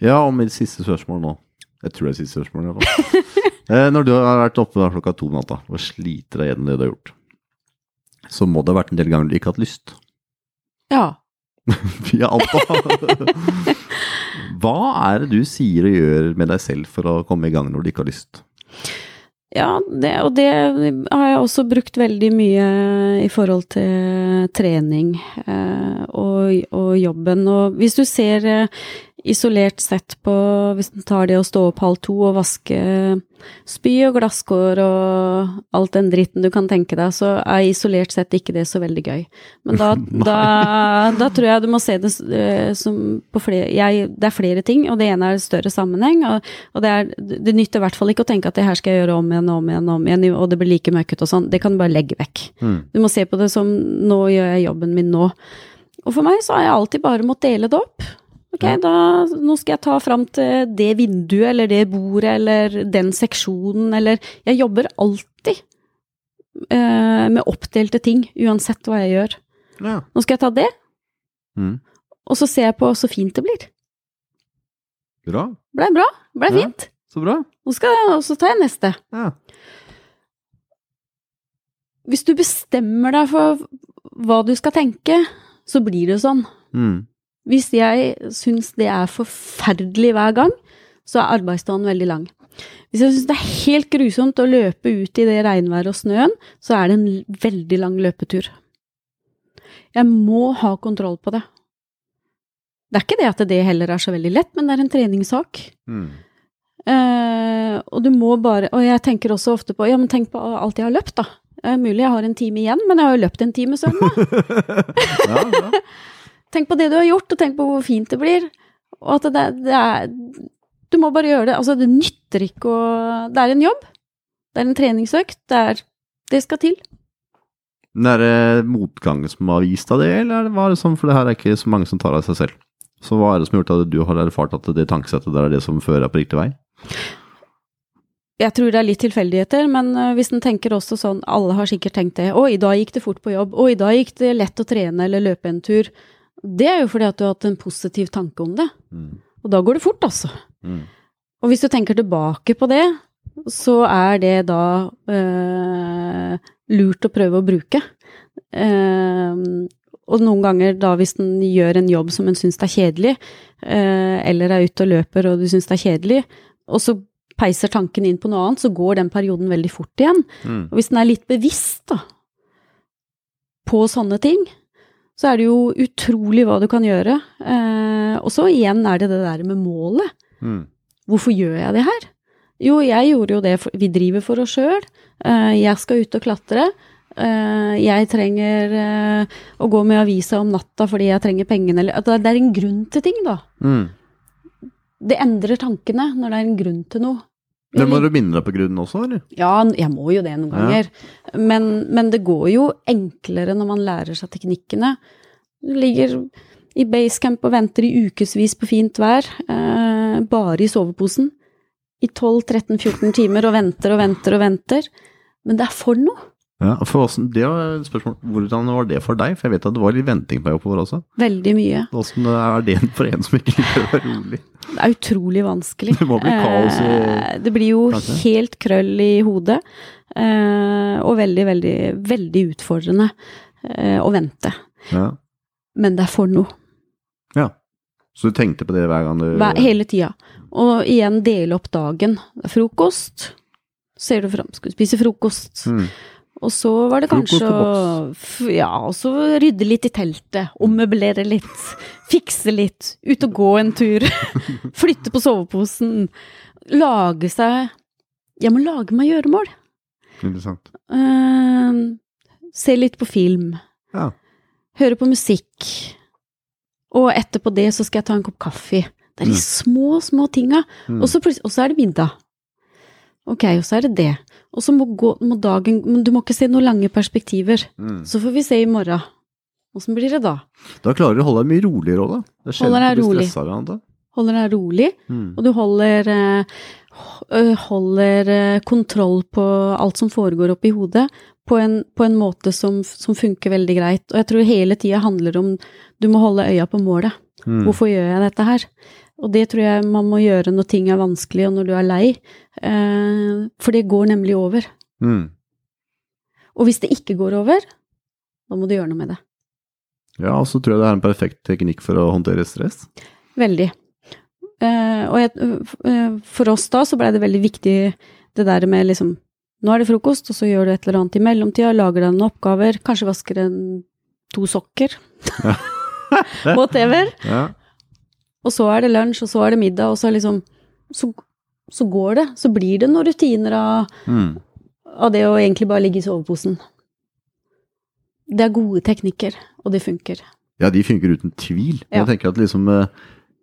Ja, og mitt siste spørsmål nå. Jeg tror det er siste spørsmål. i hvert fall. eh, når du har vært oppe der klokka to om natta og sliter deg gjennom det du har gjort, så må det ha vært en del ganger du ikke har hatt lyst. Ja. Via Alta. Hva er det du sier og gjør med deg selv for å komme i gang når du ikke har lyst? Ja, det, og det har jeg også brukt veldig mye i forhold til trening eh, og, og jobben. Og hvis du ser eh, isolert sett på Hvis du tar det å stå opp halv to og vaske spy og glasskår og alt den dritten du kan tenke deg, så er isolert sett ikke det så veldig gøy. Men da, da, da tror jeg du må se det eh, som på flere jeg, Det er flere ting, og det ene er større sammenheng. Og, og det, er, det nytter i hvert fall ikke å tenke at det her skal jeg gjøre om igjen om igjen, om igjen, og det blir like møkkete og sånn. Det kan du bare legge vekk. Mm. Du må se på det som nå gjør jeg jobben min nå. Og for meg så har jeg alltid bare måttet dele det opp. Ok, da, nå skal jeg ta fram til det vinduet, eller det bordet, eller den seksjonen, eller Jeg jobber alltid eh, med oppdelte ting, uansett hva jeg gjør. Ja. Nå skal jeg ta det, Mm. og så ser jeg på så fint det blir. Bra. Blei bra, blei Ja. fint. Så bra. Nå skal jeg, og så tar jeg neste. Ja. Hvis du bestemmer deg for hva du skal tenke, så blir det sånn. Mm. Hvis jeg syns det er forferdelig hver gang, så er arbeidsdagen veldig lang. Hvis jeg syns det er helt grusomt å løpe ut i det regnværet og snøen, så er det en veldig lang løpetur. Jeg må ha kontroll på det. Det er ikke det at det heller er så veldig lett, men det er en treningssak. Mm. Uh, og du må bare Og jeg tenker også ofte på Ja, men tenk på alt jeg har løpt, da. Er mulig jeg har en time igjen, men jeg har jo løpt en time søvn, da. Ja, bra. Tenk på det du har gjort, og tenk på hvor fint det blir. Og at det, det er Du må bare gjøre det. Altså, det nytter ikke å Det er en jobb. Det er en treningsøkt. Det er Det skal til. Men er det motgang som har vist deg det, eller er det- var det sånn, for det her er ikke så mange som tar av seg selv. Så hva er det som har gjort at du har erfart at det tankesettet der er det som fører deg på riktig vei? Jeg tror det er litt tilfeldigheter, men øh, hvis en tenker også sånn Alle har sikkert tenkt det. Å, i dag gikk det fort på jobb. Å, i dag gikk det lett å trene eller løpe en tur. Det er jo fordi at du har hatt en positiv tanke om det. Mm. Og da går det fort, altså. Mm. Og hvis du tenker tilbake på det, så er det da eh, lurt å prøve å bruke. Eh, Og noen ganger da hvis en gjør en jobb som en syns er kjedelig, eh, eller er ute og løper og du syns det er kjedelig, og så peiser tanken inn på noe annet, så går den perioden veldig fort igjen. Mm. Og hvis den er litt bevisst da, på sånne ting, så er det jo utrolig hva du kan gjøre. Eh, og så igjen er det det der med målet. Mm. Hvorfor gjør jeg det her? Jo, jeg gjorde jo det, for, vi driver for oss sjøl. Eh, jeg skal ut og klatre. Eh, jeg trenger eh, å gå med avisa om natta fordi jeg trenger pengene. Eller, at det det er en grunn til ting, da. Mm. Det endrer tankene når det er en grunn til noe. Det må du minne deg på grunnen også, eller? Ja, jeg må jo det noen ganger. Men, men det går jo enklere når man lærer seg teknikkene. Du ligger i basecamp og venter i ukevis på fint vær, eh, bare i soveposen. I 12-13-14 timer og venter og venter og venter. Men det er for noe. Ja, for det var et spørsmål. Hvordan var det for deg? For jeg vet at det var litt venting på deg oppover også. Veldig mye. Hvordan er det for en som ikke liker å være rolig? Det er utrolig vanskelig. Det må bli kaos i Eh, Det blir jo kanskje? helt krøll i hodet. eh, Og veldig, veldig, veldig utfordrende eh, å vente. Ja. Men det er for noe. ja. Så du tenkte på det hver gang du Hver, hele tida. Og igjen dele opp dagen. Frokost. Ser du fram, skal du spise frokost. Mm. Og så var det kanskje å Ja, rydde litt i teltet. Ommøblere litt. Fikse litt. Ut og gå en tur. Flytte på soveposen. Lage seg Jeg må lage meg gjøremål. Interessant. Uh, se litt på film. Ja. Høre på musikk. Og etterpå det så skal jeg ta en kopp kaffe. Det er de Mm. små, små tinga. Mm. Og, så og så er det middag. Ok, og så er det det. Og så må, gå, må dagen men Du må ikke se noen lange perspektiver. Mm. Så får vi se i morgen. Åssen blir det da? Da klarer du å holde deg mye roligere òg, da. Det Holder deg rolig. av deg. Holder deg rolig, Mm. og du holder, eh, holder eh, kontroll på alt som foregår oppi hodet, på en, på en måte som, som funker veldig greit. Og jeg tror hele tida handler om du må holde øya på målet. Mm. Hvorfor gjør jeg dette her? Og det tror jeg man må gjøre når ting er vanskelig, og når du er lei. Eh, for det går nemlig over. Mm. Og hvis det ikke går over, da må du gjøre noe med det. Ja, og så tror jeg det er en perfekt teknikk for å håndtere stress. Veldig. Eh, og jeg, eh, for oss da så blei det veldig viktig det der med liksom Nå er det frokost, og så gjør du et eller annet i mellomtida, lager deg noen oppgaver, kanskje vasker en to sokker. Whatever. Ja. Og så er det lunsj, og så er det middag, og så liksom så, så går det. Så blir det noen rutiner av, Mm. av det å egentlig bare ligge i soveposen. Det er gode teknikker, og det funker. ja, de funker uten tvil. Ja. Jeg tenker at liksom eh,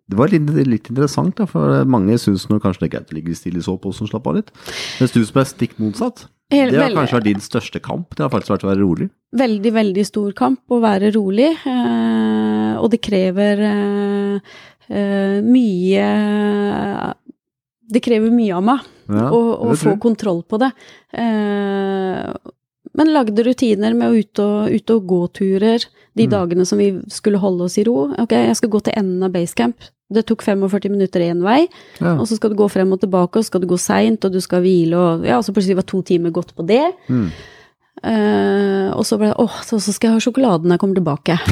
Det var litt, litt interessant, da, for mange syns kanskje det er greit å ligge stille i soveposen og slappe av litt. Mens du som er stikk motsatt, Helt- det har veldig- kanskje vært din største kamp. Det har faktisk vært å være rolig. veldig, veldig stor kamp å være rolig, eh, og det krever eh, eh, mye Det krever mye av meg Ja, å, å få kontroll på det. Eh, men lagde rutiner med å ut og, ut og gå turer de Mm. dagene som vi skulle holde oss i ro. Ok, jeg skal gå til enden av basecamp. Det tok 45 minutter én vei, Ja. og så skal du gå frem og tilbake, og så skal du gå seint, og du skal hvile, og ja, så plutselig var to timer gått på det. Mm. Uh, og så ble det åh, så, så skal jeg ha sjokoladen når jeg kommer tilbake.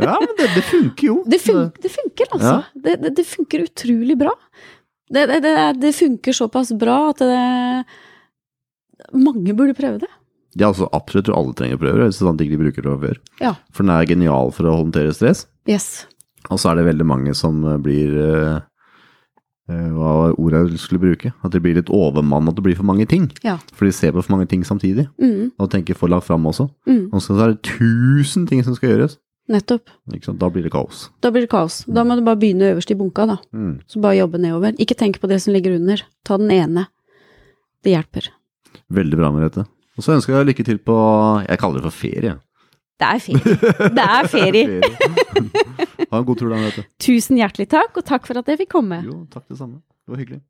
Ja, men det, det funker jo. Det, fun det funker, altså. Ja. Det, det, det funker utrolig bra. Det, det, det, det funker såpass bra at det Mange burde prøve det. Ja, altså absolutt alle trenger prøver, hvis det er sånn ting de bruker fra før. Ja. For den er genial for å håndtere stress. Yes. Og så er det veldig mange som eh, blir eh, eh, Hva ordet jeg skulle bruke? At de blir litt overmannet, at det blir for mange ting. Ja. For de ser på for mange ting samtidig. Mm, Og tenker for langt fram også. mm, Og så er det tusen ting som skal gjøres. nettopp. Da blir det kaos. Da blir det kaos. Da må du bare begynne øverst i bunka, da. Mm. Så bare jobbe nedover. Ikke tenk på det som ligger under. Ta den ene. Det hjelper. Veldig bra, Merete. Og så ønsker jeg lykke til på Jeg kaller det for ferie. Det er ferie. Det er ferie. ha en god tur da. Tusen hjertelig takk, og takk for at jeg fikk komme. Jo, takk det samme. Det var hyggelig.